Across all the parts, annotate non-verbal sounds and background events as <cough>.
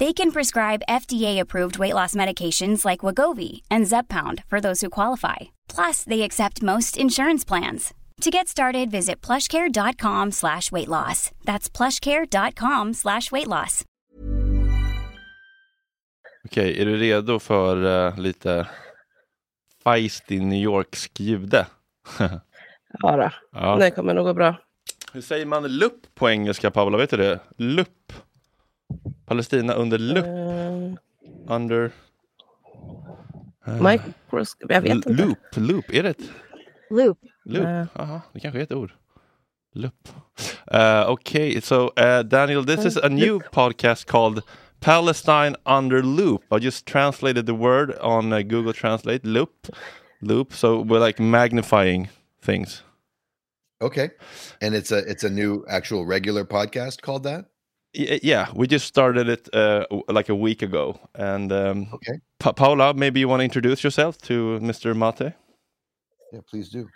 They can prescribe FDA-approved weight loss medications like Wagovi and Zepbound for those who qualify. Plus, they accept most insurance plans. To get started, visit plushcare.com slash weight loss. That's plushcare.com slash weight loss. Okej, är du redo för eh, lite feisty New Yorksk jude? <laughs> Ja, då. Ja. det kommer nog gå bra. Hur säger man lupp på engelska Paula? Vet du det? Lupp. Palestina under lupp. Uh, Under... microscope, jag vet inte. Loop, loop, är det ett Loop. loop? Eh. Aha, det kanske är ett ord. Loop. Uh, okay, so uh, Daniel, this is a new podcast called Palestine under loop. I just translated the word on uh, Google Translate. Loop, loop. So we're like magnifying things. Okay. And it's a it's a new actual regular podcast called that. Y- yeah, we just started it uh, like a week ago. And um, Okay. Pa- Paula, maybe you want to introduce yourself to Mr. Mate? Yeah, please do.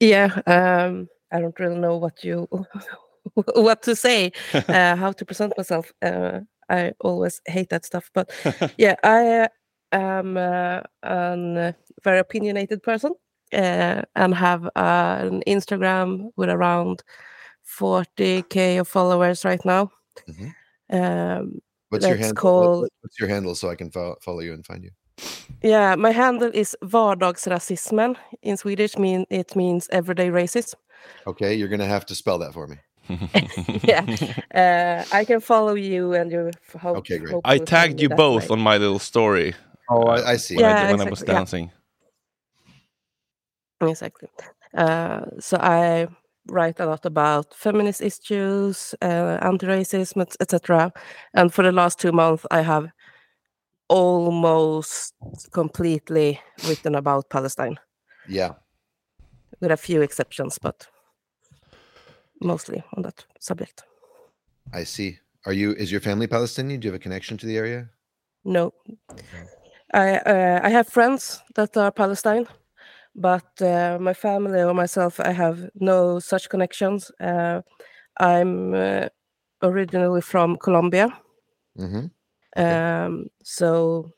Yeah, um, I don't really know what you <laughs> what to say, <laughs> uh, how to present myself. Uh, I always hate that stuff, but <laughs> yeah, I am uh, an uh, very opinionated person uh, and have uh, an Instagram with around 40k of followers right now. Mhm. Um, What's your handle? Called- What's your handle so I can fo- follow you and find you? yeah, my handle is vardagsrasismen. In Swedish, mean it means everyday racism. Okay, you're gonna have to spell that for me. <laughs> yeah, uh, I can follow you and your. f- Hope, Okay, great. I tagged you both way. on my little story Oh, I, I see. when, I, Yeah, when I was exactly, yeah. dancing. Exactly. Uh, so I write a lot about feminist issues, uh, anti-racism, etc. And for the last two months, I have almost completely written about Palestine, Yeah. with a few exceptions, but mostly on that subject. I see. Are you? Is your family Palestinian? Do you have a connection to the area? No, I uh, I have friends that are Palestine, but uh, my family or myself, I have no such connections. Uh, I'm uh, originally from Colombia, Mm-hmm. um, so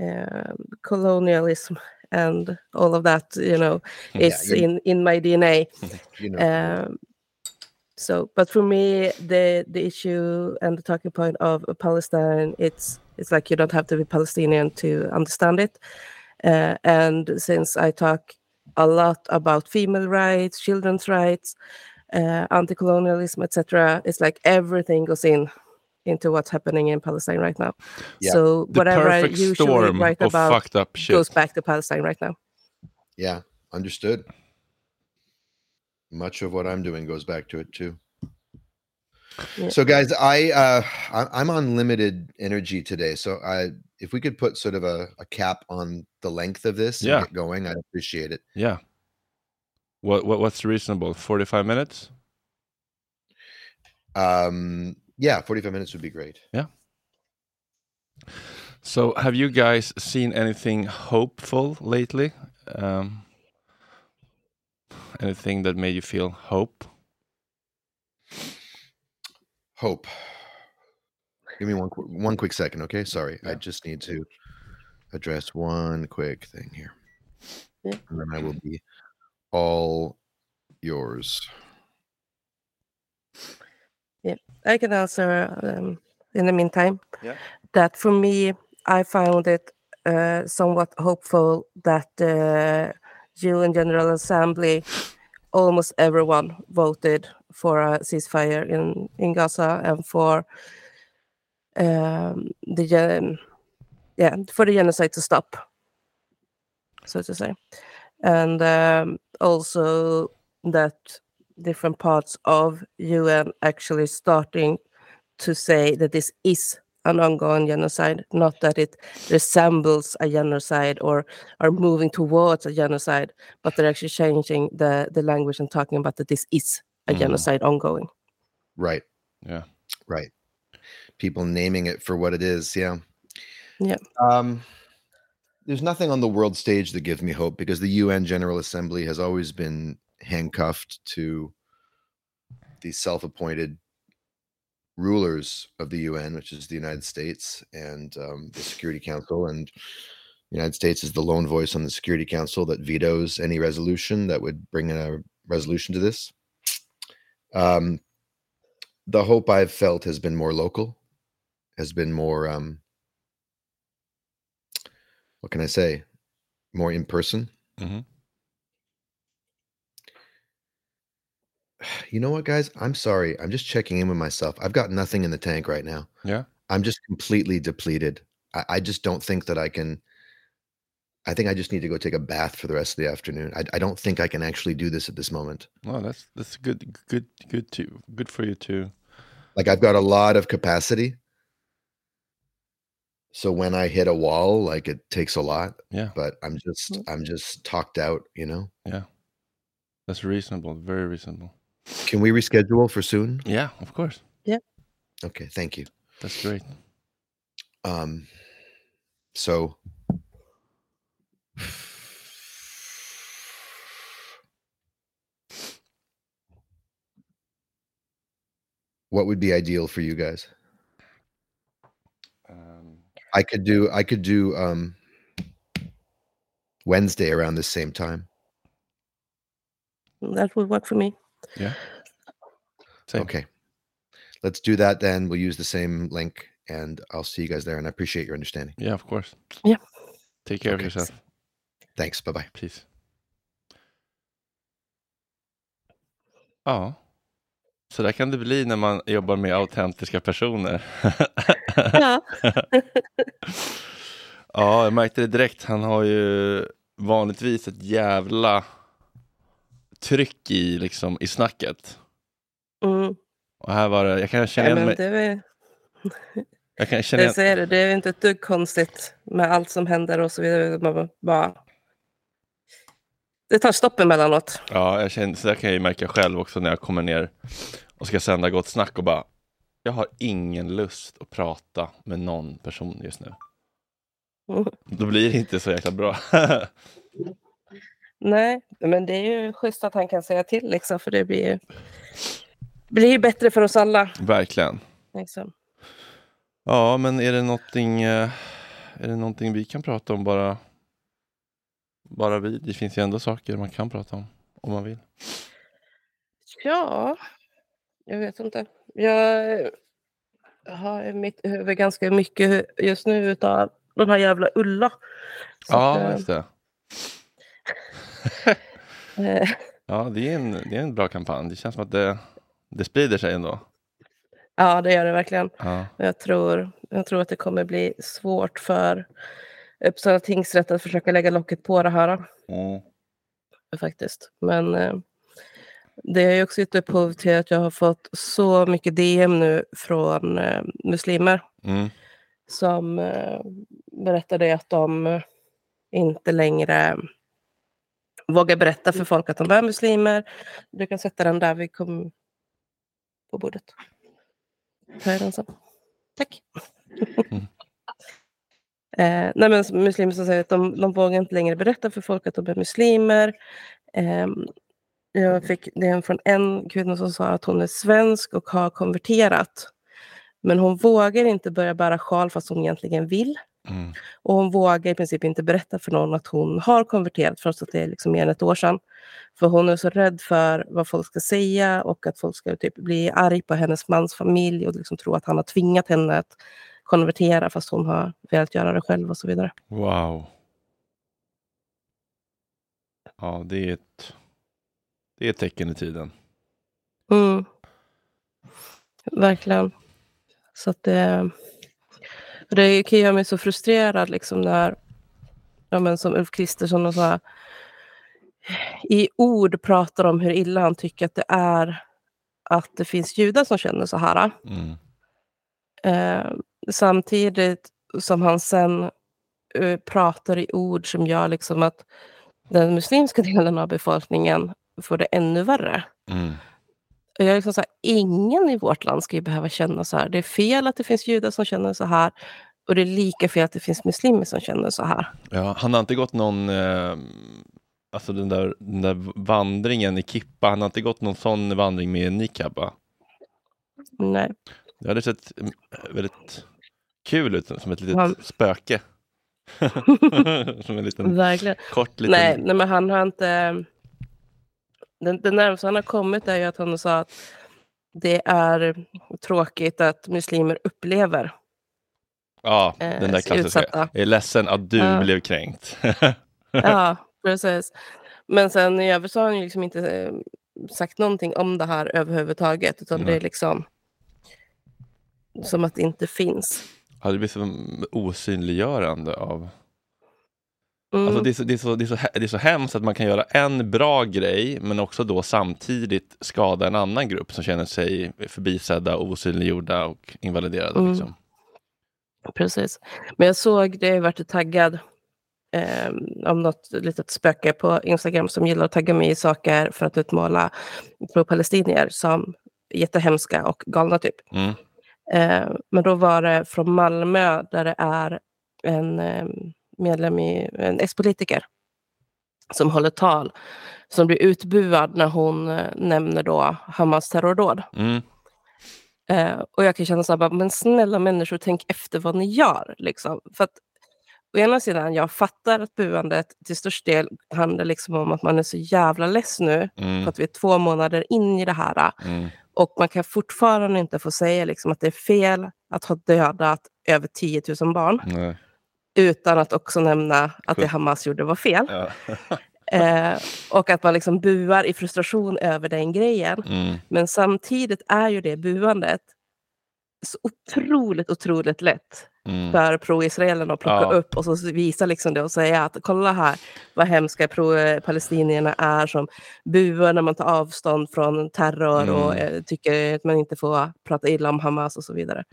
um, colonialism and all of that, you know, <laughs> is you- in in my DNA. <laughs> You know. Um, so, but for me, the the issue and the talking point of Palestine, it's it's like you don't have to be Palestinian to understand it. Uh, and since I talk a lot about female rights, children's rights, uh, anti-colonialism, etc., it's like everything goes in into what's happening in Palestine right now. Yeah. So The whatever I usually write about fucked up shit. goes back to Palestine right now. yeah. Understood. Much of what I'm doing goes back to it too. Yeah. So, guys, I, uh, I'm on limited energy today. So, I if we could put sort of a, a cap on the length of this Yeah. and get going, I'd appreciate it. Yeah. What, what what's reasonable? Forty five minutes? Um, yeah, 45 minutes would be great. Yeah. So, have you guys seen anything hopeful lately? Um, anything that made you feel hope? Hope. Give me one one quick second, okay? Sorry, I just need to address one quick thing here, Yeah. and then I will be all yours. Yeah, I can answer um, in the meantime. Yeah. That for me, I found it uh, somewhat hopeful that the UN General Assembly, almost everyone voted for a ceasefire in, in Gaza and for um, the gen- yeah for the genocide to stop, so to say, and um, also that different parts of UN actually starting to say that this is an ongoing genocide, not that it resembles a genocide or are moving towards a genocide, but they're actually changing the, the language and talking about that this is a Mhm. genocide ongoing. Right. Yeah. Right. People naming it for what it is. Yeah. Yeah. Um, there's nothing on the world stage that gives me hope because the UN General Assembly has always been handcuffed to the self-appointed rulers of the UN, which is the United States and um, the Security Council, and the United States is the lone voice on the Security Council that vetoes any resolution that would bring a resolution to this. Um, the hope I've felt has been more local, has been more um what can I say? More in person. Mhm. <sighs> You know what, guys? I'm sorry. I'm just checking in with myself. I've got nothing in the tank right now. Yeah. I'm just completely depleted. I, I just don't think that I can. I think I just need to go take a bath for the rest of the afternoon. I, I don't think I can actually do this at this moment. Well, that's that's good, good, good too. Good for you too. Like I've got a lot of capacity. So when I hit a wall, like it takes a lot, Yeah. but I'm just Mm. I'm just talked out, you know? Yeah. That's reasonable, very reasonable. Can we reschedule for soon? Yeah, of course. Yeah. Okay, thank you. That's great. Um, so what would be ideal for you guys? Um, I could do I could do um Wednesday around the same time. That would work for me. yeah. Same. Okay. Let's do that then. We'll use the same link and I'll see you guys there and I appreciate your understanding. Yeah, of course. Yeah. Take care of yourself. Thanks. Bye bye. Peace. Ja. Så där kan det bli när man jobbar med autentiska personer. Ja. <laughs> ja, jag märkte det direkt. Han har ju vanligtvis ett jävla tryck i, liksom, i snacket. Mm. Och här var det, jag kan känna igen mig. det, är <laughs> Jag kan känna det, igen, säger det, det är inte ett dugg konstigt med allt som händer och så vidare. Man bara- bara... Det tar stopp emellanåt. ja, jag känner, så där kan jag ju märka själv också när jag kommer ner och ska sända Gott Snack och bara jag har ingen lust att prata med någon person just nu. <laughs> Då blir det inte så jäkla bra. <laughs> Nej, men det är ju schysst att han kan säga till liksom, för det blir ju blir ju bättre för oss alla. Verkligen. Liksom. Ja, men är det någonting, eh, är det någonting vi kan prata om bara, bara vi? Det finns ju ändå saker man kan prata om, om man vill. Ja, jag vet inte. Jag har i mitt huvud ganska mycket just nu utav de här jävla Ulla. Så att, Ja, eh, just det. <laughs> <laughs> Ja, det är, en, det är en bra kampanj. Det känns som att det, det sprider sig ändå. ja, det gör det verkligen. Ja, Jag tror, jag tror att det kommer bli svårt för Uppsala tingsrätt att försöka lägga locket på det här. mm. faktiskt. Men eh, det har ju också gett upphov till att jag har fått så mycket DM nu från eh, muslimer Mm. som eh, berättade att de eh, inte längre vågar berätta för folk att de är muslimer. Du kan sätta den där vi kom på bordet. Den så. Tack. Mm. <laughs> eh, nej men muslimer som säger att de, de vågar inte längre berätta för folk att de är muslimer. Ehm, jag fick det från en kvinna som sa att hon är svensk och har konverterat. Men hon vågar inte börja bära sjal fast hon egentligen vill. Mm. Och hon vågar i princip inte berätta för någon att hon har konverterat trots att det är liksom mer än ett år sedan. För hon är så rädd för vad folk ska säga och att folk ska typ bli arg på hennes mans familj och liksom tro att han har tvingat henne att konvertera fast hon har velat göra det själv och så vidare. Wow. Ja, det är ett, det är ett tecken i tiden. Mm. Verkligen. Så att det, det kan göra mig så frustrerad liksom när, ja men som Ulf Kristersson och så här, i ord pratar om hur illa han tycker att det är att det finns judar som känner så här. Mm. Eh, samtidigt som han sen eh, pratar i ord som gör liksom att den muslimska <laughs> delen av befolkningen får det ännu värre. Mm. Och jag är liksom så här, ingen i vårt land ska ju behöva känna så här. Det är fel att det finns judar som känner så här. Och det är lika fel att det finns muslimer som känner så här. Ja, han har inte gått någon, eh, alltså den där, den där vandringen i Kippa, han har inte gått någon sån vandring med niqab? Nej. Det hade sett mm, väldigt kul ut, som ett litet Han- spöke. <laughs> som en liten Verkligen. kort liten... Nej, nej, men han har inte... Den, det närmaste han har kommit är ju att han sa att det är tråkigt att muslimer upplever. Ja, eh, den där klassiska. utsatta. Jag är ledsen att du Ja. blev kränkt. <laughs> Ja, <laughs> precis. Men sen i övrigt så har han ju liksom inte eh, sagt någonting om det här överhuvudtaget. Utan det Nej. är liksom som att det inte finns. ja, det blir som osynliggörande av... Mm. Alltså det, är så, det, är så, det, är så, det är så hemskt att man kan göra en bra grej men också då samtidigt skada en annan grupp som känner sig förbisedda, osynliggjorda och invaliderade. Mm. Liksom. Precis. Men jag såg, det har varit taggad eh, om något litet spöke på Instagram som gillar att tagga mig i saker för att utmåla pro-palestinier som jättehemska och galna typ. Mm. Eh, men då var det från Malmö där det är en eh, medlem i, en S-politiker som håller tal som blir utbuad när hon eh, nämner då Hamas terrordåd. Mm. Eh, och jag kan känna så här, bara, men snälla människor, tänk efter vad ni gör. Liksom. För att, å ena sidan, jag fattar att buandet till störst del handlar liksom om att man är så jävla less nu, Mm. för att vi är två månader in i det här. Mm. Och man kan fortfarande inte få säga liksom, att det är fel att ha dödat över 10 000 barn, Nej. Utan att också nämna att det. Hamas gjorde var fel. Ja. <laughs> Eh, och att man liksom buar i frustration över den grejen. Mm. Men samtidigt är ju det buandet så otroligt, otroligt lätt Mm. för pro-israelerna att plocka Ja. upp och så visa liksom det och säga att kolla här vad hemska pro-palestinierna är som buar när man tar avstånd från terror och Mm. eh, tycker att man inte får prata illa om Hamas och så vidare.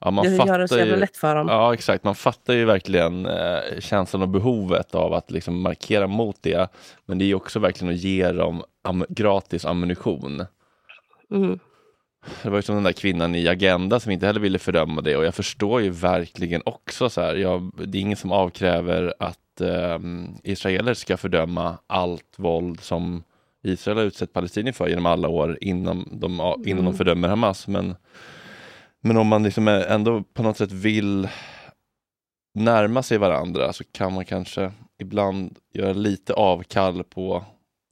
Ja, man det gör det så fattar jävla lätt för dem. Ja, exakt. Man fattar ju verkligen eh, känslan och behovet av att liksom markera mot det. Men det är också verkligen att ge dem am- gratis ammunition. Mm. Det var ju som den där kvinnan i Agenda som inte heller ville fördöma det och jag förstår ju verkligen också så här, jag, det är ingen som avkräver att eh, israeler ska fördöma allt våld som Israel har utsett palestinier för genom alla år innan de, innan de Mm. fördömer Hamas. Men, men om man liksom ändå på något sätt vill närma sig varandra så kan man kanske ibland göra lite avkall på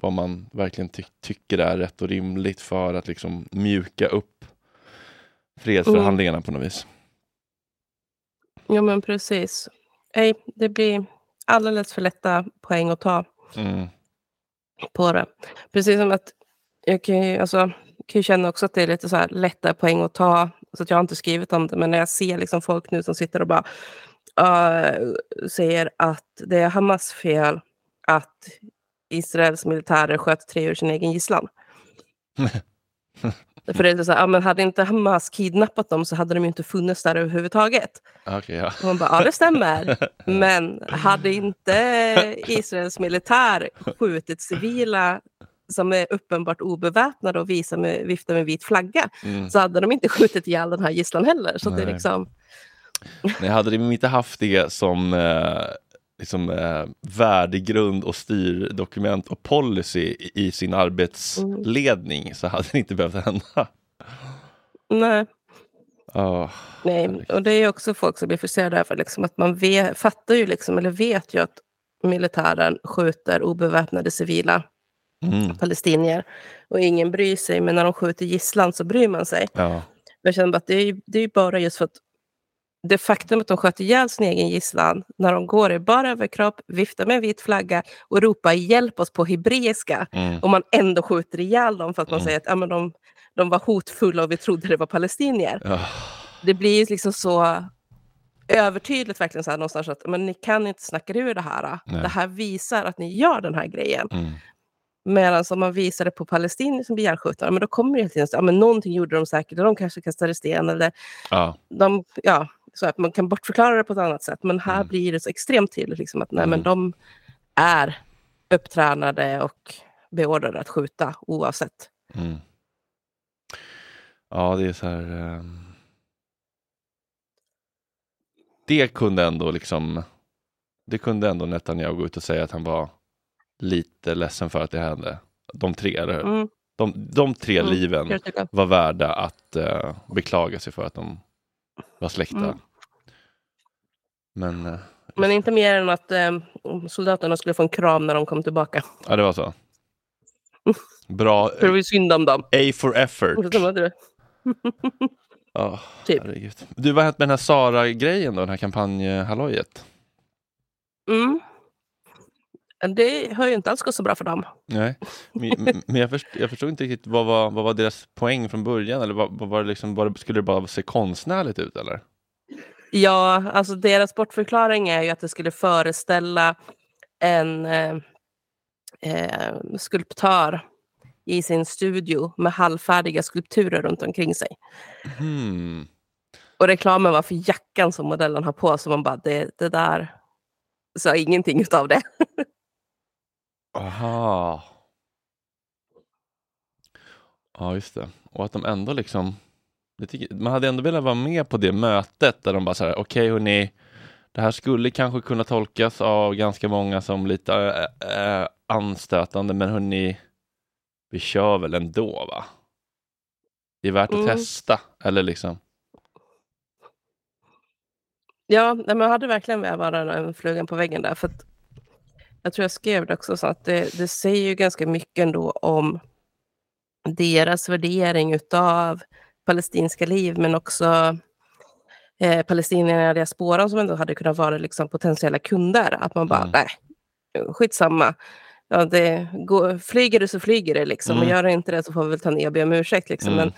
vad man verkligen ty tycker är rätt och rimligt för att liksom mjuka upp fredsförhandlingarna på något vis. Ja men precis. Nej, det blir alldeles för lätta poäng att ta Mm. på det. Precis som att jag kan ju, alltså, kan ju känna också att det är lite så här lätta poäng att ta. Så att jag har inte skrivit om det, men när jag ser liksom folk nu som sitter och bara uh, säger att det är Hamas fel att Israels militärer sköt tre ur sin egen gisslan. <laughs> För det är så här, ja, men hade inte Hamas kidnappat dem så hade de ju inte funnits där överhuvudtaget. Okej, ja. Och man bara, ja det stämmer. <laughs> Men hade inte Israels militär skjutit civila som är uppenbart obeväpnade och visar med, viftar med vit flagga Mm. så hade de inte skjutit ihjäl den här gisslan heller. Så det Nej. liksom, <laughs> Nej, hade de inte haft det som eh, liksom, eh, värdegrund och styrdokument och policy i, sin arbetsledning så hade det inte behövt hända. nej. Oh, nej. Och det är också folk som blir frustrerade över liksom, att man vet, fattar ju liksom, eller vet ju att militären skjuter obeväpnade civila mm, palestinier och ingen bryr sig. Men när de skjuter gisslan så bryr man sig. ja, Jag känner bara att det är, det är bara just för att det faktum att de sköt ihjäl sin egen gisslan när de går i bara överkropp, viftar med en vit flagga och ropar hjälp oss på hebreiska mm, och man ändå skjuter ihjäl dem för att man Mm. säger att ja, men de, de var hotfulla och vi trodde det var palestinier. ja, Det blir liksom så övertydligt verkligen så här någonstans att men ni kan inte snacka ur det här. Nej. Det här visar att ni gör den här grejen. mm, Medan om man visar det på palestinier som blir ihjälskjutna, men då kommer det hela tiden så, ja, men någonting gjorde de säkert, eller de kanske kastade sten eller ja, de, ja, så att man kan bortförklara det på ett annat sätt. Men här Mm. blir det så extremt tydligt liksom att nej, men Mm. de är upptränade och beordrade att skjuta oavsett. mm. Ja, det är så här. ehm, Det kunde ändå liksom. Det kunde ändå Netanyahu gå ut och säga att han var lite ledsen för att det hände. De tre, eller hur? Mm, De, de tre Mm, liven var värda att eh, beklaga sig för att de var släkta. Mm. Men eh, Men inte mer än att eh, soldaterna skulle få en kram när de kom tillbaka. ja, det var så. <laughs> Bra. För det var ju synd om dem. A for effort. <laughs> Ja, <laughs> Typ. herregud. Du, vad har hänt med den här Sara-grejen då? Den här kampanjhallojet? Mm. Det har ju inte alls gått så bra för dem. Nej, men, men jag, först, jag förstod inte riktigt vad var, vad var deras poäng från början? Eller vad, vad var det liksom, var det, skulle det bara se konstnärligt ut eller? Ja, alltså deras bortförklaring är ju att det skulle föreställa en eh, eh, skulptör i sin studio med halvfärdiga skulpturer runt omkring sig. Hmm. Och reklamen var för jackan som modellen har på, så man bara, det, det där sa ingenting utav det. <laughs> Aha. Ja, just det. Och att de ändå liksom... tycker- Man hade ändå velat vara med på det mötet där de bara så här, okej hörni, det här skulle kanske kunna tolkas av ganska många som lite äh, äh, anstötande, men hörni, vi kör väl ändå va? Det är värt att Mm. testa, eller liksom. Ja, men jag hade verkligen velat vara en flugan på väggen där. För att jag tror jag skrev det också, så att det, det säger ju ganska mycket ändå om deras värdering utav palestinska liv, men också eh, palestinierna i diasporan som ändå hade kunnat vara liksom, potentiella kunder. Att man bara, Mm. nej, skitsamma. Ja, det går, flyger det så flyger det liksom. Mm. Och gör det inte det så får vi väl ta ner och be om ursäkt. Liksom. Mm. Men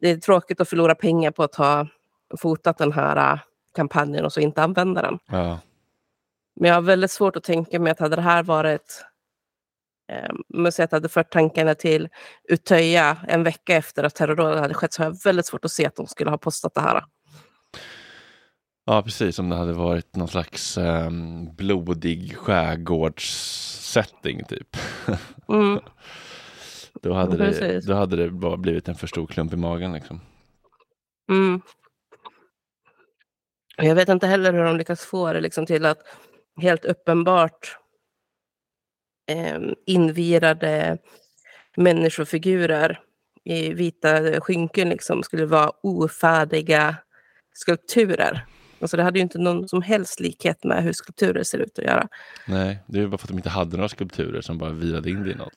det är tråkigt att förlora pengar på att ha fotat den här äh, kampanjen och så inte använda den. Ja. Men jag har väldigt svårt att tänka mig att hade det här varit eh, jag hade fört tankarna till Utöja en vecka efter att terrordådet hade skett så har jag väldigt svårt att se att de skulle ha postat det här. Ja, precis. Om det hade varit någon slags ehm, blodig skärgårdssetting typ. <laughs> Mm. Då hade, det, då hade det bara blivit en för stor klump i magen. Liksom. Mm. Jag vet inte heller hur de lyckas få det liksom till att helt uppenbart eh, invirade människofigurer i vita skynken liksom skulle vara ofärdiga skulpturer. Alltså det hade ju inte någon som helst likhet med hur skulpturer ser ut att göra. Nej, det är bara för att de inte hade några skulpturer som bara virade in det i något.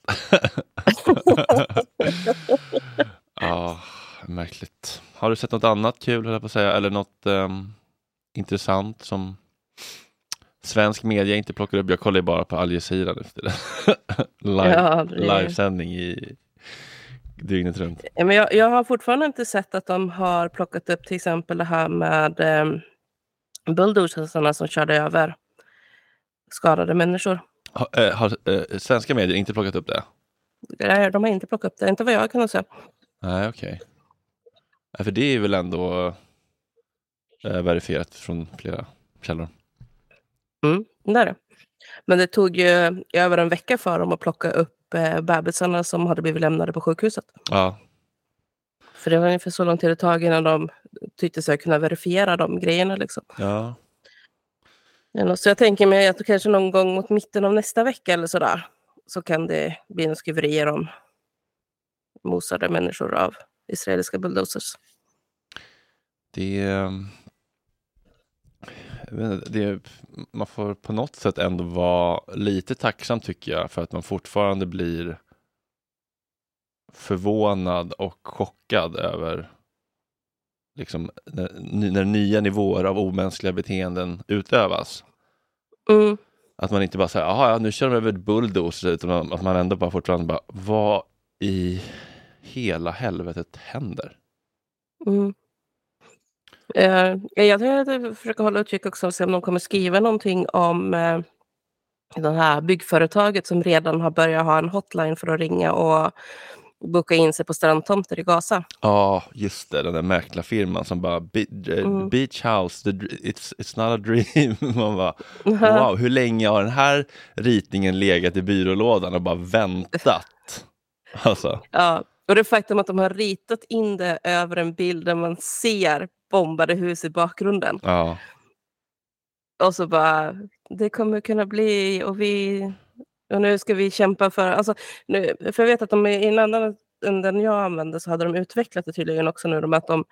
<laughs> ja, märkligt. Har du sett något annat kul, höll jag på att säga, eller något ehm, intressant som svensk media inte plockar upp? Jag kollar ju bara på Al Jazeera nu för. <laughs> Live, Ja, det- Livesändning i dygnet runt. Ja, men jag, jag har fortfarande inte sett att de har plockat upp till exempel det här med eh, bulldozersarna som körde över skadade människor. Ha, eh, har eh, svenska medier inte plockat upp det? Nej, de har inte plockat upp det, inte vad jag kan säga. Nej, okej. Nej, För det är väl ändå eh, verifierat från flera källor. Mm, det är det. Men det tog ju över en vecka för dem att plocka upp eh, bebisarna som hade blivit lämnade på sjukhuset. Ja, För det var ungefär så lång tid det tog innan de tyckte sig kunna verifiera de grejerna. Liksom. ja. Så jag tänker mig att kanske någon gång mot mitten av nästa vecka eller sådär så kan det bli en skriverier om mosade människor av israeliska bulldozers. Det, ehm, jag vet inte, det, man får på något sätt ändå vara lite tacksam tycker jag för att man fortfarande blir förvånad och chockad över liksom, när, när nya nivåer av omänskliga beteenden utövas. Mm. Att man inte bara säger, ja, nu kör de över ett bulldozer, utan att man ändå bara fortfarande bara, vad i hela helvetet händer? Mm. Eh, jag tänkte försöka hålla utkik också och se om de kommer skriva någonting om eh, det här byggföretaget som redan har börjat ha en hotline för att ringa och boka in sig på strandtomter i Gaza. Ja, just det, den där mäklarfirman som bara Be eh, Mm. Beach House, the, it's, it's not a dream. <laughs> Man bara, wow, hur länge har den här ritningen legat i byrålådan och bara väntat? <laughs> Alltså, Ja, och det faktum att de har ritat in det över en bild där man ser bombade hus i bakgrunden. ja, Och så bara, det kommer kunna bli och vi och nu ska vi kämpa för, alltså, nu, för jag vet att de i en annan än den jag använde så hade de utvecklat det tydligen också nu, de att de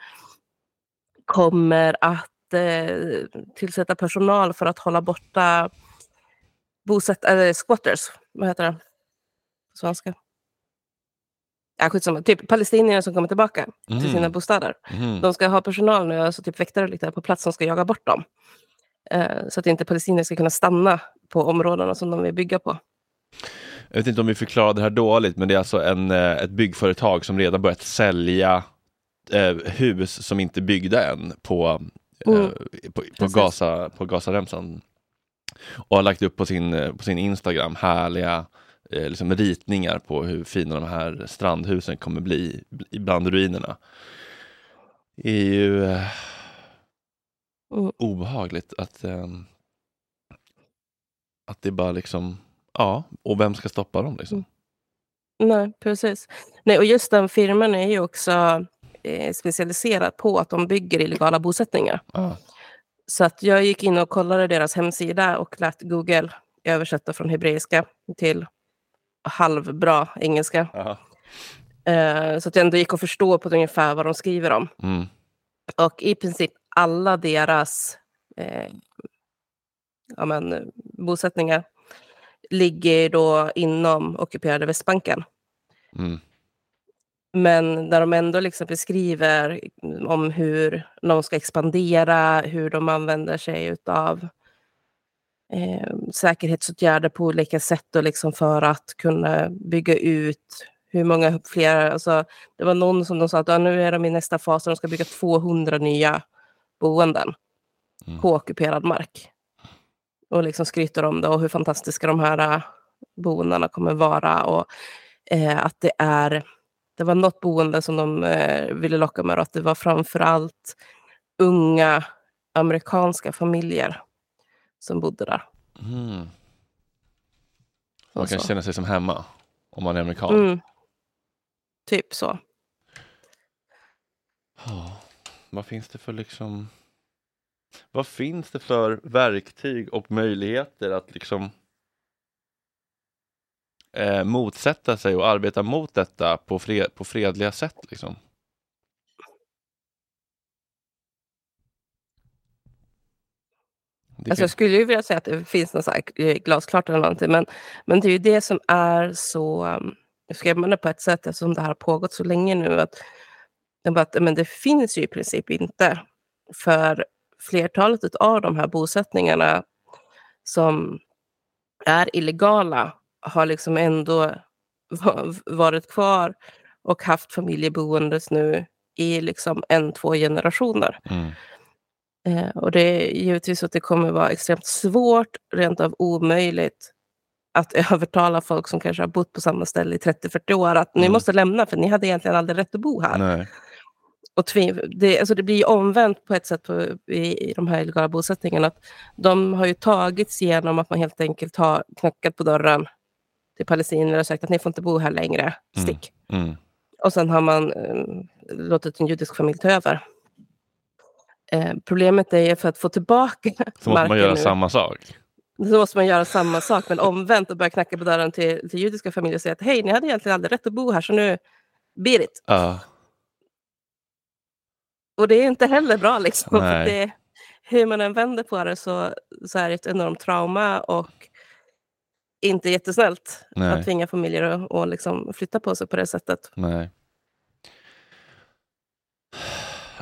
kommer att eh, tillsätta personal för att hålla borta bosätt, eller squatters, vad heter det på svenska? Ja, skitsamma. Typ palestinier som kommer tillbaka till sina Mm. bostäder. mhm. De ska ha personal nu, alltså typ väktare lite på plats som ska jaga bort dem. Eh, så att inte palestinier ska kunna stanna på områdena som de vill bygga på. Jag vet inte om vi förklarar det här dåligt, men det är alltså en, eh, ett byggföretag som redan börjat sälja eh, hus som inte är byggda än på, eh, Mm, på, på. Gaza, på Gazaremsan. Och har lagt upp på sin, eh, på sin Instagram härliga eh, liksom ritningar på hur fina de här strandhusen kommer bli i- bland ruinerna. Det är ju eh, Mm. obehagligt att ehm, att det bara liksom, ja, och vem ska stoppa dem liksom? Nej, precis. Nej, och just den firman är ju också eh, specialiserad på att de bygger illegala bosättningar. Ja. Så att jag gick in och kollade deras hemsida och lät Google översätta från hebreiska till halvbra engelska. Eh, så att jag ändå gick att förstå på ungefär vad de skriver om. Mm. Och i princip alla deras eh, ja, men, bosättningar ligger då inom ockuperade Västbanken. Mm. Men där de ändå liksom beskriver om hur de ska expandera, hur de använder sig av eh, säkerhetsåtgärder på olika sätt och liksom för att kunna bygga ut hur många fler... Alltså, det var någon som de sa att ja, nu är de i nästa fas och de ska bygga 200 nya boenden Mm. på ockuperad mark. Och liksom skryter om det och hur fantastiska de här äh, boendena kommer vara. Och eh, att det är... Det var något boende som de eh, ville locka med, att det var framför allt unga amerikanska familjer som bodde där. Mm. Man kan så. känna sig som hemma om man är amerikan. Mm. Typ så. Ja, Vad finns det för liksom Vad finns det för verktyg och möjligheter att liksom eh, motsätta sig och arbeta mot detta på, fred, på fredliga sätt liksom? Alltså jag skulle ju vilja säga att det finns något eh, glasklart eller någonting, men, men det är ju det som är så um, skrämmande på ett sätt, eftersom det här har pågått så länge nu. Att, att, men det finns ju i princip inte. För flertalet av de här bosättningarna som är illegala har liksom ändå va- varit kvar och haft familjeboendes nu i liksom en, två generationer. mm. Eh, och det är givetvis att det kommer vara extremt svårt, rent av omöjligt, att <laughs> övertala folk som kanske har bott på samma ställe i 30-40 år att ni Mm. måste lämna för ni hade egentligen aldrig rätt att bo här. Nej. Och det, alltså det blir omvänt på ett sätt på, i, i de här illegala bosättningarna. Att de har ju tagits genom att man helt enkelt har knackat på dörren till palestinier och sagt att ni får inte bo här längre, stick. Mm. Och sen har man eh, låtit en judisk familj ta över. Eh, problemet är ju för att få tillbaka <laughs> Så måste man göra nu, samma sak. så måste man göra samma sak, men omvänt och börja knacka på dörren till, till judiska familjer och säga att hej, ni hade egentligen aldrig rätt att bo här, så nu, beat it. Ja. Och det är inte heller bra liksom. För det, hur man än vänder på det så, så är det ett enormt trauma och inte jättesnällt Nej. att tvinga familjer att att liksom flytta på sig på det sättet. Nej.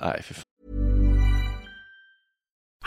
Nej.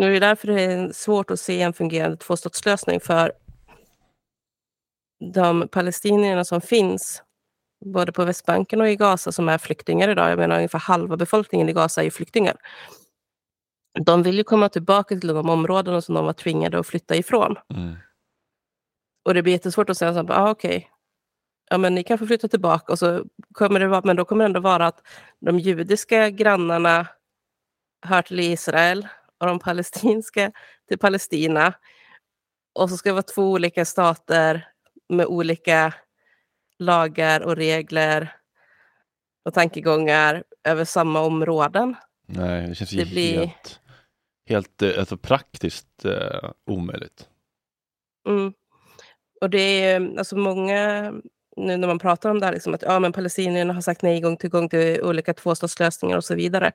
Det är därför det är svårt att se en fungerande tvåstatslösning för de palestinierna som finns både på Västbanken och i Gaza som är flyktingar idag. Jag menar ungefär halva befolkningen i Gaza är ju flyktingar. de vill ju komma tillbaka till de områdena som de var tvingade att flytta ifrån. Mm. Och det blir jättesvårt att säga så här, ah, okej, ja men ni kan få flytta tillbaka och så kommer det vara, men då kommer det ändå vara att de judiska grannarna hör till Israel och de palestinska till Palestina. Och så ska det vara två olika stater med olika lagar och regler och tankegångar över samma områden. Nej, det känns ju Det blir- helt, helt eh, alltså, praktiskt eh, omöjligt. Mm. Och det är alltså många, nu när man pratar om det här, liksom att ja, men palestinierna har sagt nej gång till gång till olika tvåstatslösningar och så vidare.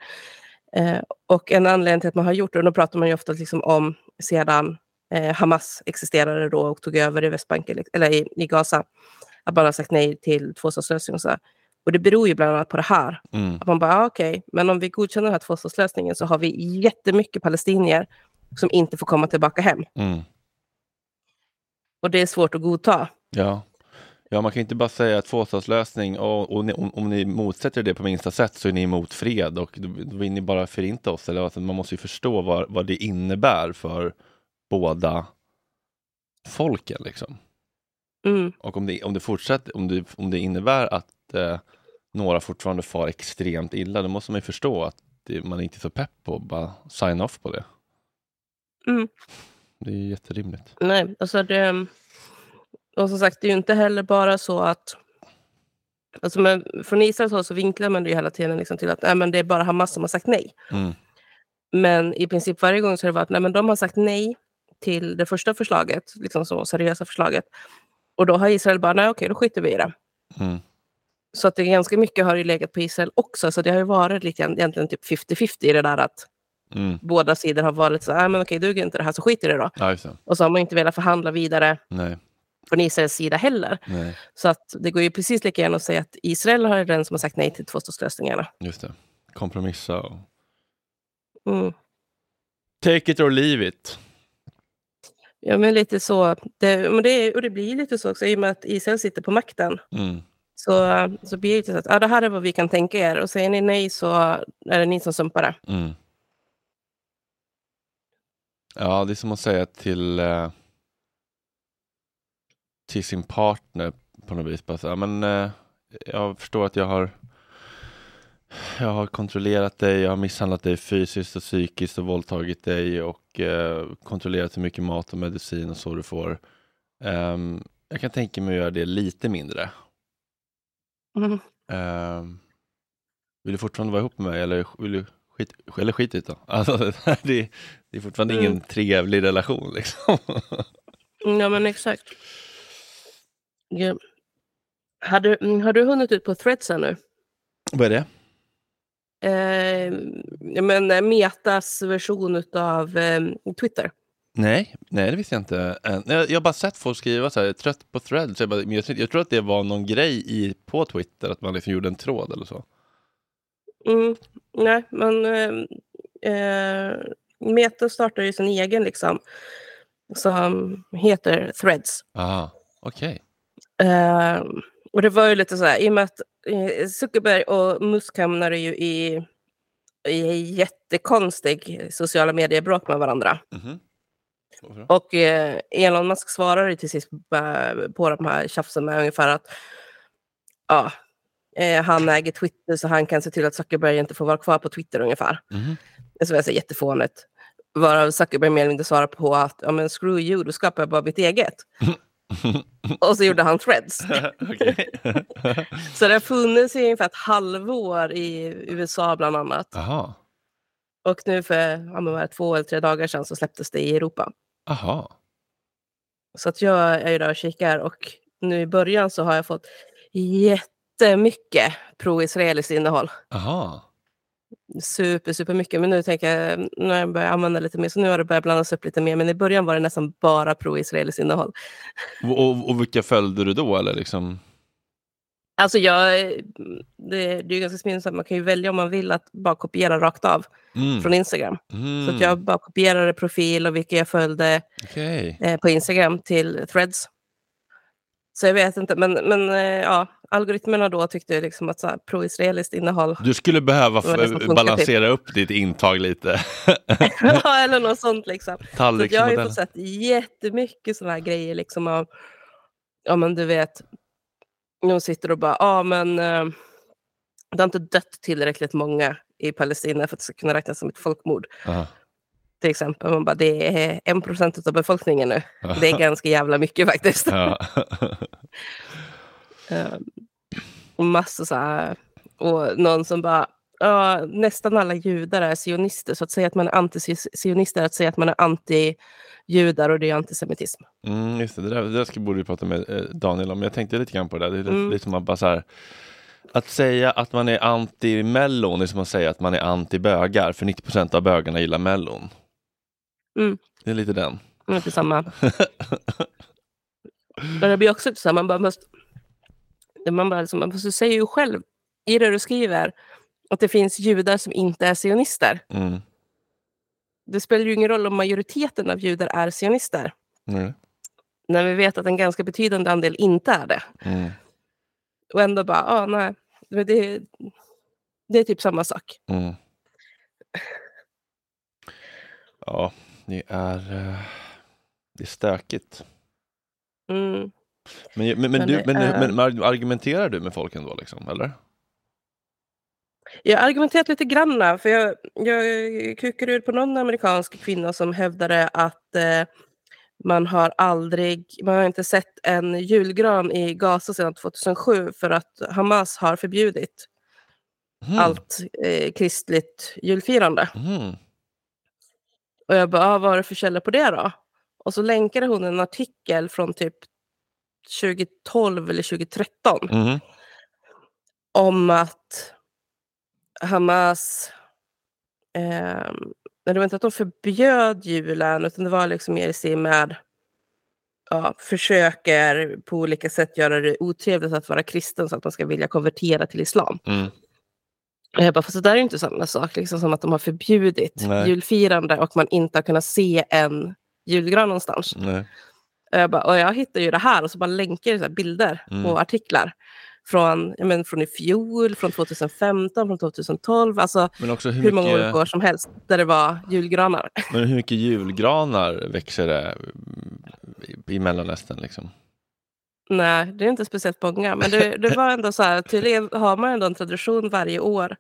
Eh, och en anledning till att man har gjort det, och då pratar man ju ofta liksom om sedan eh, Hamas existerade då och tog över i Västbanken, eller i, i Gaza, att man har sagt nej till tvåstatslösning och så. här. Och det beror ju bland annat på det här. Mm. Att man bara, ah, okej, men om vi godkänner den här tvåstatslösningen så har vi jättemycket palestinier som inte får komma tillbaka hem. Mm. Och det är svårt att godta. Ja. Ja, man kan inte bara säga tvåstatslösning och, och ni, om, om ni motsätter er det på minsta sätt så är ni emot fred och då, då vill ni bara förinta oss. Eller, alltså, man måste ju förstå vad, vad det innebär för båda folken. Liksom. Mm. Och om det, om det fortsätter, om det, om det innebär att eh, några fortfarande far extremt illa, då måste man ju förstå att det, man är inte är så pepp på att bara sign off på det. Mm. Det är jätterimligt. Nej, alltså det... Och som sagt, det är ju inte heller bara så att... Alltså men från Israels håll så vinklar man det ju hela tiden liksom till att nej, men det är bara Hamas som har sagt nej. Mm. Men i princip varje gång så har det varit nej, men de har sagt nej till det första förslaget, liksom så seriösa förslaget. Och då har Israel bara, nej okej, då skiter vi i det. Mm. Så att det är ganska mycket har ju legat på Israel också. Så det har ju varit lite egentligen typ 50-50 i det där att Mm. båda sidor har varit så här, men okej, duger inte det här så skit i det då. Ja. Och så har man inte velat förhandla vidare Nej, från Israels sida heller. nej, Så att det går ju precis lika gärna att säga att Israel är den som har sagt nej till tvåstatslösningarna. just det. Kompromissa och Mm. take it or leave it. Ja, men lite så. Det, men det, och det blir lite så också i och med att Israel sitter på makten. Mm. Så, så blir det lite så att ja, det här är vad vi kan tänka er. Och säger ni nej så är det ni som sumpar det. Mm. Ja, det är som att säga till, eh, till sin partner på något vis. Bara så, men, eh, jag förstår att jag har jag har kontrollerat dig, jag har misshandlat dig fysiskt och psykiskt och våldtagit dig och eh, kontrollerat hur mycket mat och medicin och så du får. Ehm, jag kan tänka mig att göra det lite mindre. Mm. Ehm, vill du fortfarande vara ihop med mig eller vill du skit, eller skit det då? <laughs> Alltså, det, det, det är fortfarande Mm. ingen trevlig relation liksom. Ja, men exakt. Ja. Har, du, mm, har du hunnit ut på Threads ännu? Vad är det? Eh, men eh, Metas version av eh, Twitter. Nej, nej det visste jag inte. Jag, jag har bara sett folk skriva så här, trött på threads. Jag, bara, men jag, jag tror att det var någon grej i, på Twitter, att man liksom gjorde en tråd eller så. Mm, nej, men eh, eh, Meta startar ju sin egen liksom, som heter Threads. Aha, okej. Eh, och det var ju lite så här, i och med att eh, Zuckerberg och Musk hamnade ju i, i jättekonstig sociala mediebråk med varandra. Mhm. Då? Och eh, Elon Musk svarade ju till sist på de här tjafsen med ungefär att ja, eh, han äger Twitter så han kan se till att Zuckerberg inte får vara kvar på Twitter ungefär. Mhm. Det var så jättefånigt. Varav Zuckerberg mer eller mindre svarade på att ja, men screw you, då skapar jag bara mitt eget. Och så gjorde han threads. <laughs> Så det har funnits i ungefär ett halvår i USA bland annat. Jaha, Och nu för ja, men två eller tre dagar sedan så släpptes det i Europa. aha. Så att jag är ju där och kikar och nu i början så har jag fått jättemycket pro-israeliskt innehåll. Aha. Super, super mycket. Men nu tänker jag, nu har jag börjat använda lite mer, så nu har det börjat blandas upp lite mer. Men i början var det nästan bara pro-israeliskt innehåll. Och, och, och vilka följde du då eller liksom? Alltså jag, det, det är ganska smidigt, man kan ju välja om man vill att bara kopiera rakt av Mm. från Instagram. Mm. Så att jag bara kopierade profil och vilka jag följde Okej. eh, på Instagram till threads. Så jag vet inte, men, men eh, ja, algoritmerna då tyckte liksom att så här, pro-israeliskt innehåll Du skulle behöva balansera upp ditt intag lite. <laughs> ja, eller något sånt liksom. Så jag har ju fått sett jättemycket sådana här grejer liksom av, ja men du vet, de sitter och bara, ja men eh, det har inte dött tillräckligt många i Palestina för att det ska kunna räknas som ett folkmord. Aha. Till exempel, man bara, det är en procent av befolkningen nu. Det är ganska jävla mycket faktiskt. Ja. <laughs> Eh, och massor så här, och någon som bara, ja, nästan alla judar är sionister, så att säga att man är anti-sionist är att säga att man är anti-judar och det är antisemitism. Mm, just det, det där, det där ska, borde vi prata med eh, Daniel om. Jag tänkte lite grann på det där. Det är lite, Mm. lite som att bara så här, Att säga att man är anti-mellon är som att säga att man är anti-bögar, för 90% av bögarna gillar mellon. Mm. Det är lite den. Det är samma. Men det blir också så här, man bara måste... Man bara liksom, fast du säger ju själv i det du skriver att det finns judar som inte är sionister. Mm. Det spelar ju ingen roll om majoriteten av judar är sionister. Mm. När vi vet att en ganska betydande andel inte är det. Mm. Och ändå bara, ah, nej, det, det är typ samma sak. Mm. Ja, det är, eh, det är stökigt. Mm. Men, men, men, Men du, men, är- men, men argumenterar du med folk ändå, liksom, eller? Jag har argumenterat lite grann, för jag, jag kukade ur på någon amerikansk kvinna som hävdade att eh, man har aldrig, man har inte sett en julgran i Gaza sedan 2007 för att Hamas har förbjudit Mm. allt eh, kristligt julfirande. Mm. Och jag bara, ah, vad är det för källor på det då? Och så länkade hon en artikel från typ 2012 eller 2013 Mm. om att Hamas... Eh, det var inte att de förbjöd julen, utan det var liksom mer i sig med... Ja, försöker på olika sätt göra det otrevligt att vara kristen så att man ska vilja konvertera till islam. Mm. Och jag bara, fast det där är ju inte samma sak liksom som att de har förbjudit Nej. julfirande och man inte har kunnat se en julgran någonstans. Nej. Och jag, bara, och jag hittar ju det här och så bara länkar så bilder Mm. och artiklar. Från, jag men, från i fjol, från 2015, från 2012. Alltså Men också hur hur, många mycket- olika år som helst där det var julgranar. Men hur mycket julgranar växer det i Mellanöstern? Liksom? Nej, det är inte speciellt många. Men det, det var ändå så här, tydligen har man ändå en tradition varje år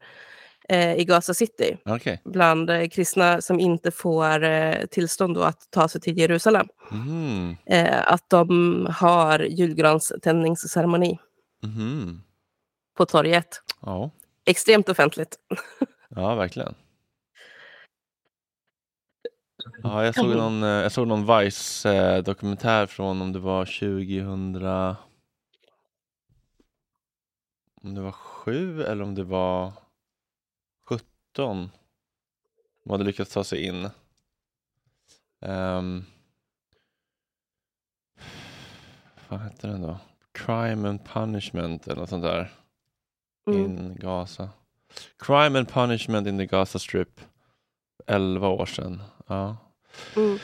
eh, i Gaza City. Okej. Bland eh, kristna som inte får eh, tillstånd att ta sig till Jerusalem. Mhm. Eh, att de har julgranständningsceremoni Mhm. på torget. Ja. Extremt offentligt. <laughs> ja, verkligen. Ja, jag såg någon, eh, jag såg någon Vice-dokumentär från om det var 2000 om det var sju eller om det var 17 de hade lyckats ta sig in. Um, vad hette den då? Crime and Punishment eller något sånt där. Mm. In Gaza. Crime and Punishment in the Gaza Strip. 11 år sedan. Ja. Mm.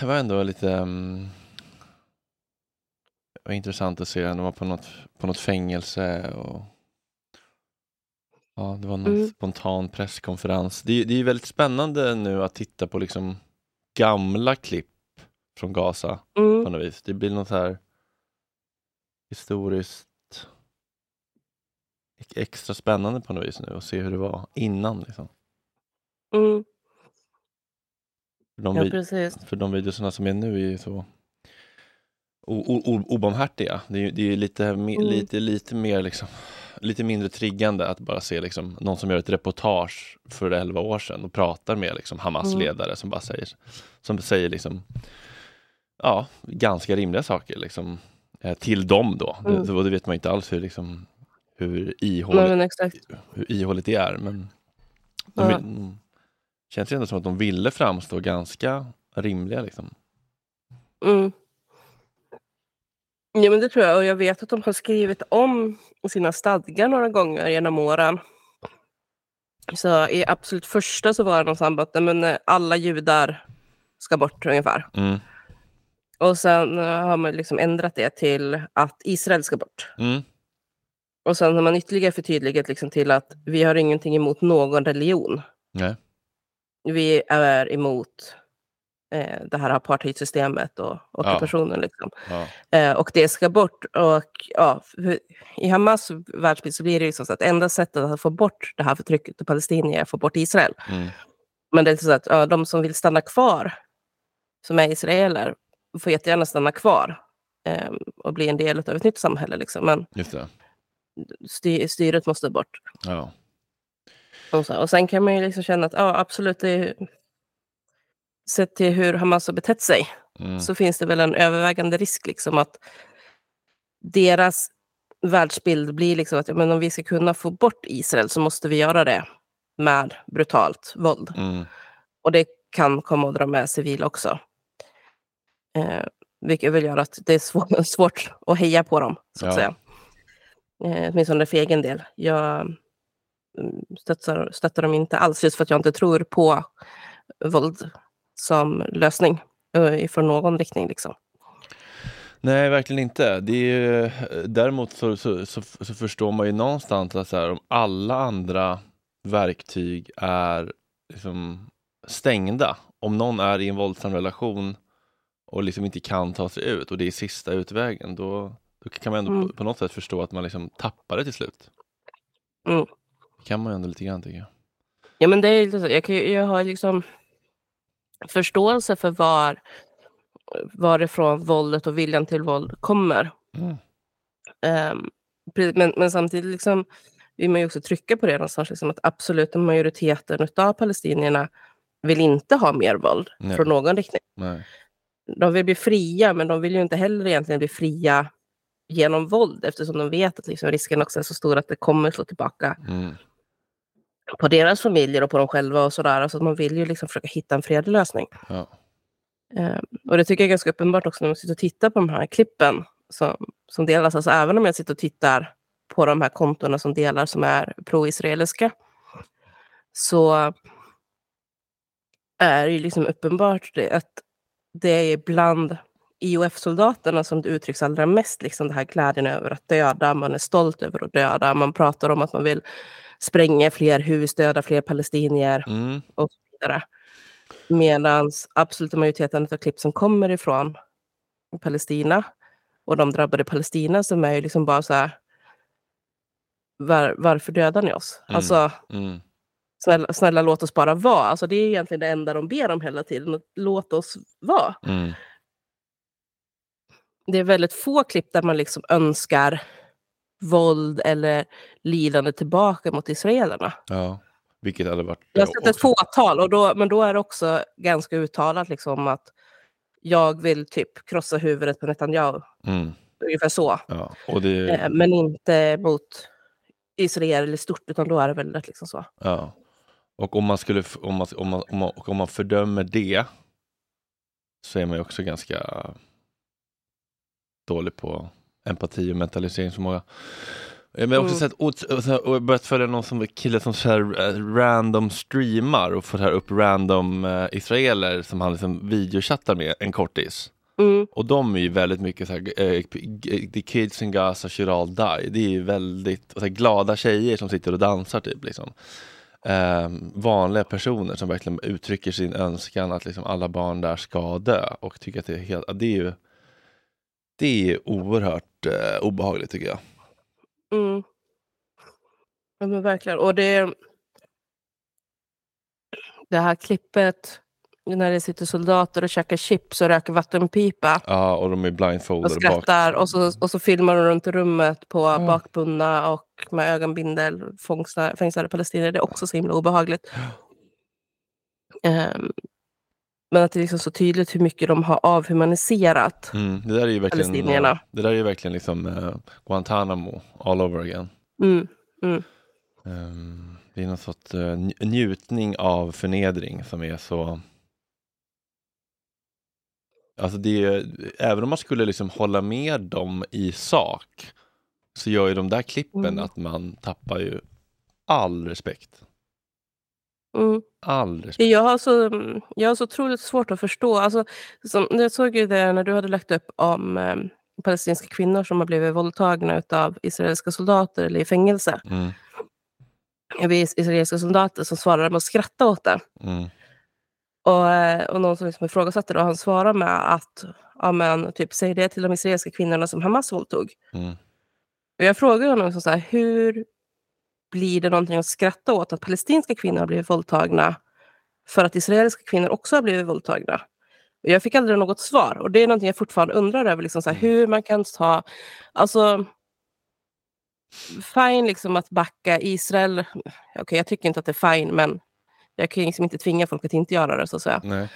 Det var ändå lite um, var intressant att se. De var på något, på något fängelse och ja, det var någon Mm. spontan presskonferens. Det, det är väldigt spännande nu att titta på liksom gamla klipp från Gaza på Mm. något vis. Det blir något här historiskt extra spännande på något vis nu att se hur det var innan. Liksom. Mm. För de, Ja, precis. för de videorna som är nu är ju så obarmhärtiga. Det är, det är lite, Mm. lite, lite mer liksom lite mindre triggande att bara se liksom någon som gör ett reportage för 11 år sedan och pratar med liksom Hamas Mm. som bara säger som säger liksom ja, ganska rimliga saker liksom eh, till dem då. Mm. Det, och det vet man ju inte alls hur liksom hur Nej, ihåligt, exakt. hur ihåligt det är men de, Ja. Känns ju ändå som att de ville framstå ganska rimliga liksom. Mm. Ja, men det tror jag. Och jag vet att de har skrivit om sina stadgar några gånger genom åren. Så i absolut första så var det någon samband men, eh, alla judar ska bort ungefär. Mm. Och sen eh, har man liksom ändrat det till att Israel ska bort. Mm. Och sen har man ytterligare förtydligat liksom till att vi har ingenting emot någon religion. Nej. Vi är emot eh, det här apartheidsystemet och ockupationen. Liksom. Ja. Eh, och det ska bort. Och, ja, I Hamas världsbild så blir det liksom så att enda sättet att få bort det här förtrycket av palestinier är att få bort Israel. Mm. Men det är så att ja, de som vill stanna kvar, som är israeler, får jättegärna stanna kvar eh, och bli en del av ett nytt samhälle. Liksom. Men styret måste bort. Ja. Och, så, och sen kan man ju liksom känna att ja, absolut, det är, sett till hur Hamas har betett sig, Mm. så finns det väl en övervägande risk liksom att deras världsbild blir liksom att ja, men om vi ska kunna få bort Israel så måste vi göra det med brutalt våld. Mm. Och det kan komma att dra med civila också. Eh, vilket vill göra att det är svår, <laughs> svårt att heja på dem, så att Ja. säga. Eh, åtminstone för egen del. Jag stöttar, stöttar dem inte alls, just för att jag inte tror på våld som lösning eh, ifrån någon riktning. Liksom. Nej, verkligen inte. Det är däremot så, så, så, så förstår man ju någonstans att så här, om alla andra verktyg är liksom stängda, om någon är i en våldsam relation och liksom inte kan ta sig ut och det är sista utvägen, då, då kan man ändå Mm. på, på något sätt förstå att man liksom tappar det till slut. Mm. Kan man ju ändå lite grann tycker jag. Ja, men det är lite så. Jag, kan, jag har liksom förståelse för var, varifrån våldet och viljan till våld kommer. Mm. Pre- men, men samtidigt liksom vill man ju också trycka på det någonstans, liksom att absoluta majoriteten av palestinierna vill inte ha mer våld Nej. från någon riktning. Nej. De vill bli fria, men de vill ju inte heller egentligen bli fria genom våld eftersom de vet att liksom risken också är så stor att det kommer slå tillbaka Mm. På deras familjer och på dem själva och sådär. Alltså att man vill ju liksom försöka hitta en fredlig lösning. Ja. Eh, och det tycker jag är ganska uppenbart också när man sitter och tittar på de här klippen som, som delas. Alltså även om jag sitter och tittar på de här kontona som delar som är pro-israeliska så är det ju liksom uppenbart det, att det är bland IOF-soldaterna som det uttrycks allra mest, liksom det här glädjen över att döda, man är stolt över att döda, man pratar om att man vill spränga fler hus, döda fler palestinier Mm. och så vidare. Medan absoluta majoriteten av klipp som kommer ifrån Palestina och de drabbade Palestina som är ju liksom bara så här var, varför dödar ni oss? Mm. Alltså, Mm. snälla, snälla låt oss bara vara. Alltså, det är egentligen det enda de ber om hela tiden. Låt oss vara. Mm. Det är väldigt få klipp där man liksom önskar våld eller lidande tillbaka mot israelerna. Ja. Vilket hade varit... Jag har sett ett fåtal, och då, men då är det också ganska uttalat liksom att jag vill typ krossa huvudet på Netanyahu. Mm. Ungefär så. Ja. Och det... Eh, Men inte mot Israel i stort, utan då är det väldigt liksom så. Ja. Och om man skulle, om man, om man, om man, och om man fördömer det så är man ju också ganska dålig på empati och mentaliseringsförmåga. Eh, Men jag har också Mm. sett, och, och, börjat följa någon som kille som så eh, random streamar och får här upp random eh, israeler som han liksom videochattar med en kortis. Mm. Och de är ju väldigt mycket så här, eh, the kids in Gaza should all die. Det är ju väldigt så här, glada tjejer som sitter och dansar typ. Liksom. Eh, vanliga personer som verkligen uttrycker sin önskan att liksom, alla barn där ska dö och tycker att det är helt, det är ju det är oerhört eh, obehagligt tycker jag. Mm. Ja, men verkligen. Och det... Det här klippet när det sitter soldater och käkar chips och röker vattenpipa Ja, och de är och blindfolded bak. skrattar och så, och så filmar de runt i rummet på bakbundna och med ögonbindel fängslade palestinier. Det är också så himla obehagligt. Ehm, men att det är liksom så tydligt hur mycket de har avhumaniserat. Mm, det där är ju verkligen, Palestinierna. eh, det där är ju verkligen liksom eh, Guantanamo all over again. Mm, mm, Ehm, det är någon sorts nj- njutning av förnedring som är så... Alltså det är, även om man skulle liksom hålla med dem i sak så gör ju de där klippen Mm. att man tappar ju all respekt. Mm. All. Jag har, så, jag har så otroligt svårt att förstå. Alltså, som, jag såg ju det när du hade lagt upp om eh, palestinska kvinnor som har blivit våldtagna av israeliska soldater eller i fängelse. Mm. Det var israeliska soldater som svarade med att skratta åt det. Mm. Och, eh, och någon som liksom ifrågasatte det och han svarade med att ja, men, typ, säg det till de israeliska kvinnorna som Hamas våldtog. Mm. Och jag frågade honom så här, hur blir det någonting att skratta åt att palestinska kvinnor har blivit våldtagna för att israeliska kvinnor också har blivit våldtagna? Jag fick aldrig något svar och det är någonting jag fortfarande undrar över, liksom så här, hur man kan ta... Alltså, fine liksom att backa Israel. Okej, okay, jag tycker inte att det är fine, men jag kan liksom inte tvinga folk att inte göra det så att säga.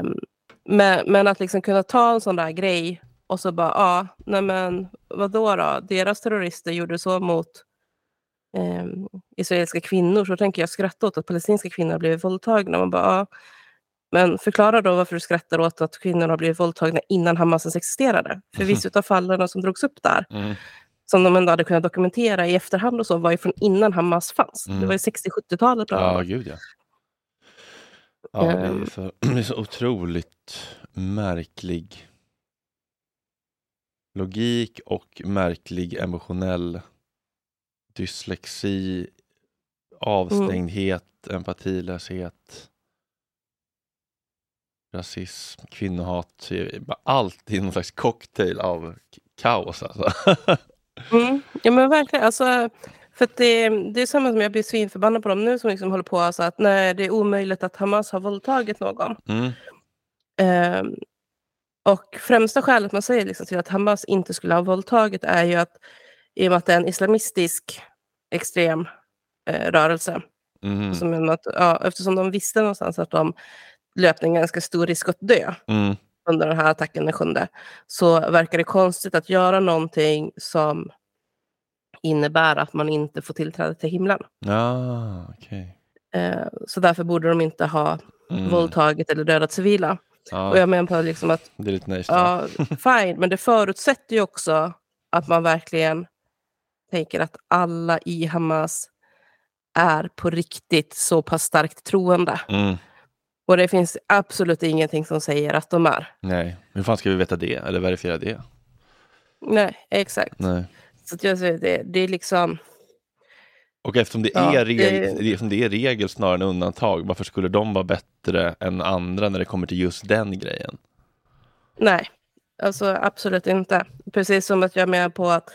Um, men, men att liksom kunna ta en sån där grej och så bara, ja, ah, nej men vadå då? Deras terrorister gjorde så mot eh, israeliska kvinnor, så tänker jag skratta åt att palestinska kvinnor har blivit våldtagna. Man bara, ah, men förklara då varför du skrattar åt att kvinnor har blivit våldtagna innan Hamas ens existerade. För vissa av fallen som drogs upp där, Mm. som de ändå hade kunnat dokumentera i efterhand och så, var ju från innan Hamas fanns. Mm. Det var ju 60-70-talet. bland Ja, gud ja. Ja, det är, Ehm. så, <clears throat> det är så otroligt märklig logik och märklig emotionell dyslexi, avstängdhet, empatilöshet, rasism, kvinnohat. Allt i någon slags cocktail av kaos alltså. <laughs> Mm. Ja men verkligen. Alltså, för det, det är samma som jag blir svinförbannad på dem nu som liksom håller på alltså, att nej, det är omöjligt att Hamas har våldtagit någon. Mm. Ehm, och främsta skälet man säger liksom till att Hamas inte skulle ha våldtagit är ju att i och med att det är en islamistisk extrem eh, rörelse. Mhm. Som att, ja, eftersom de visste någonstans att de löpte en ganska stor risk att dö Mm. under den här attacken den sjunde, så verkar det konstigt att göra någonting som innebär att man inte får tillträde till himlen. Ja, okej. Eh, så därför borde de inte ha Mm. våldtagit eller dödat civila. Ja, Och jag menar på liksom att, det är lite nice. ja, fine, men det förutsätter ju också att man verkligen tänker att alla i Hamas är på riktigt så pass starkt troende. Mm. Och det finns absolut ingenting som säger att de är. Nej, hur fan ska vi veta det eller verifiera det? Nej, exakt. Nej. Så jag säger det, det är liksom... Och eftersom det, Ja, är regel, det- eftersom det är regel snarare än undantag, varför skulle de vara bättre än andra när det kommer till just den grejen? Nej, alltså absolut inte. Precis som att jag menar på att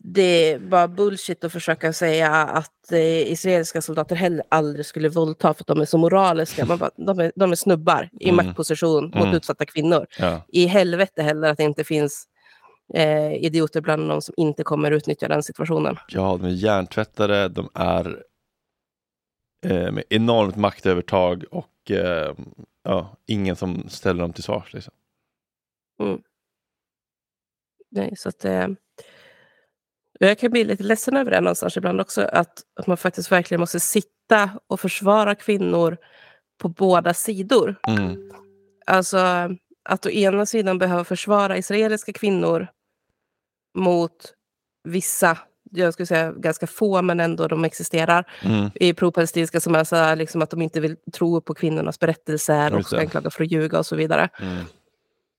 det är bara bullshit att försöka säga att eh, israeliska soldater heller aldrig skulle våldta för att de är så moraliska. Man bara, de, är, de är snubbar i Mm. maktposition mot Mm. utsatta kvinnor. Ja. I helvete heller att det inte finns eh, idioter bland dem som inte kommer utnyttja den situationen. Ja, de är hjärntvättade, de är eh, med enormt maktövertag och eh, ja, ingen som ställer dem till svars. Liksom. Nej, så att, eh, jag kan bli lite ledsen över det någonstans ibland också, att, att man faktiskt verkligen måste sitta och försvara kvinnor på båda sidor. Mm. Alltså att å ena sidan behöva försvara israeliska kvinnor mot vissa, jag skulle säga ganska få, men ändå de existerar, Mm. i pro-palestinska som är så här, liksom att de inte vill tro på kvinnornas berättelser och Just det. ska anklaga för att ljuga och så vidare. Mm.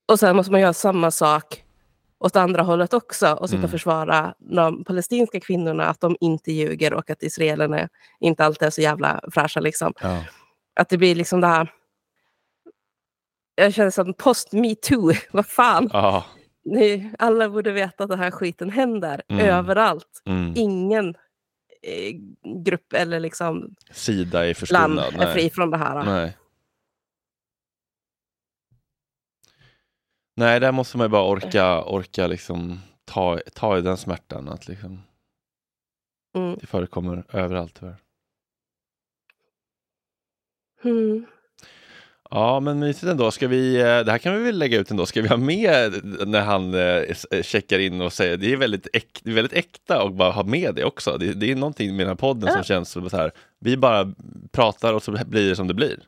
Och sen måste man göra samma sak åt andra hållet också och sitta Mm. och försvara de palestinska kvinnorna, att de inte ljuger och att israelerna inte alltid är så jävla fräscha. Liksom. Ja. Att det blir liksom det här... Jag känner som post metoo, <laughs> vad fan. Ja. Ni, alla borde veta att den här skiten händer Mm. överallt. Mm. Ingen eh, grupp eller liksom Sida är land förskonad. är fri från det här. Nej. Nej, där måste man ju bara orka, orka liksom ta, ta i den smärtan. Att liksom, Mm. det förekommer överallt tyvärr. Mm. Ja, men mysigt ändå. Ska vi, eh, det här kan vi väl lägga ut ändå. Ska vi ha med när han eh, eh, checkar in och säger det är väldigt, äk, det är väldigt äkta och bara ha med det också. Det, det är någonting med den här podden som Ja. känns som så här. Vi bara pratar och så blir det som det blir.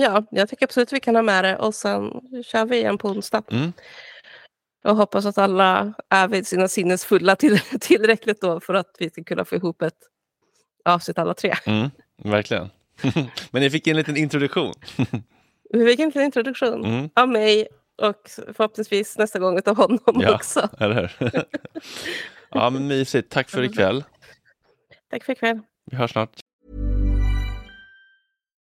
Ja, jag tycker absolut vi kan ha med det och sen kör vi igen på onsdag. Mm. Jag hoppas att alla är vid sina sinnes fulla till, <laughs> tillräckligt då för att vi ska kunna få ihop ett avsnitt alla tre. Mm. Verkligen. <laughs> Men ni fick en liten introduktion. <laughs> Vi fick en liten introduktion Mm. av mig och förhoppningsvis nästa gång av honom Ja, också. eller hur? ja, men mysigt. Tack för ikväll. Tack för ikväll. Vi hörs snart.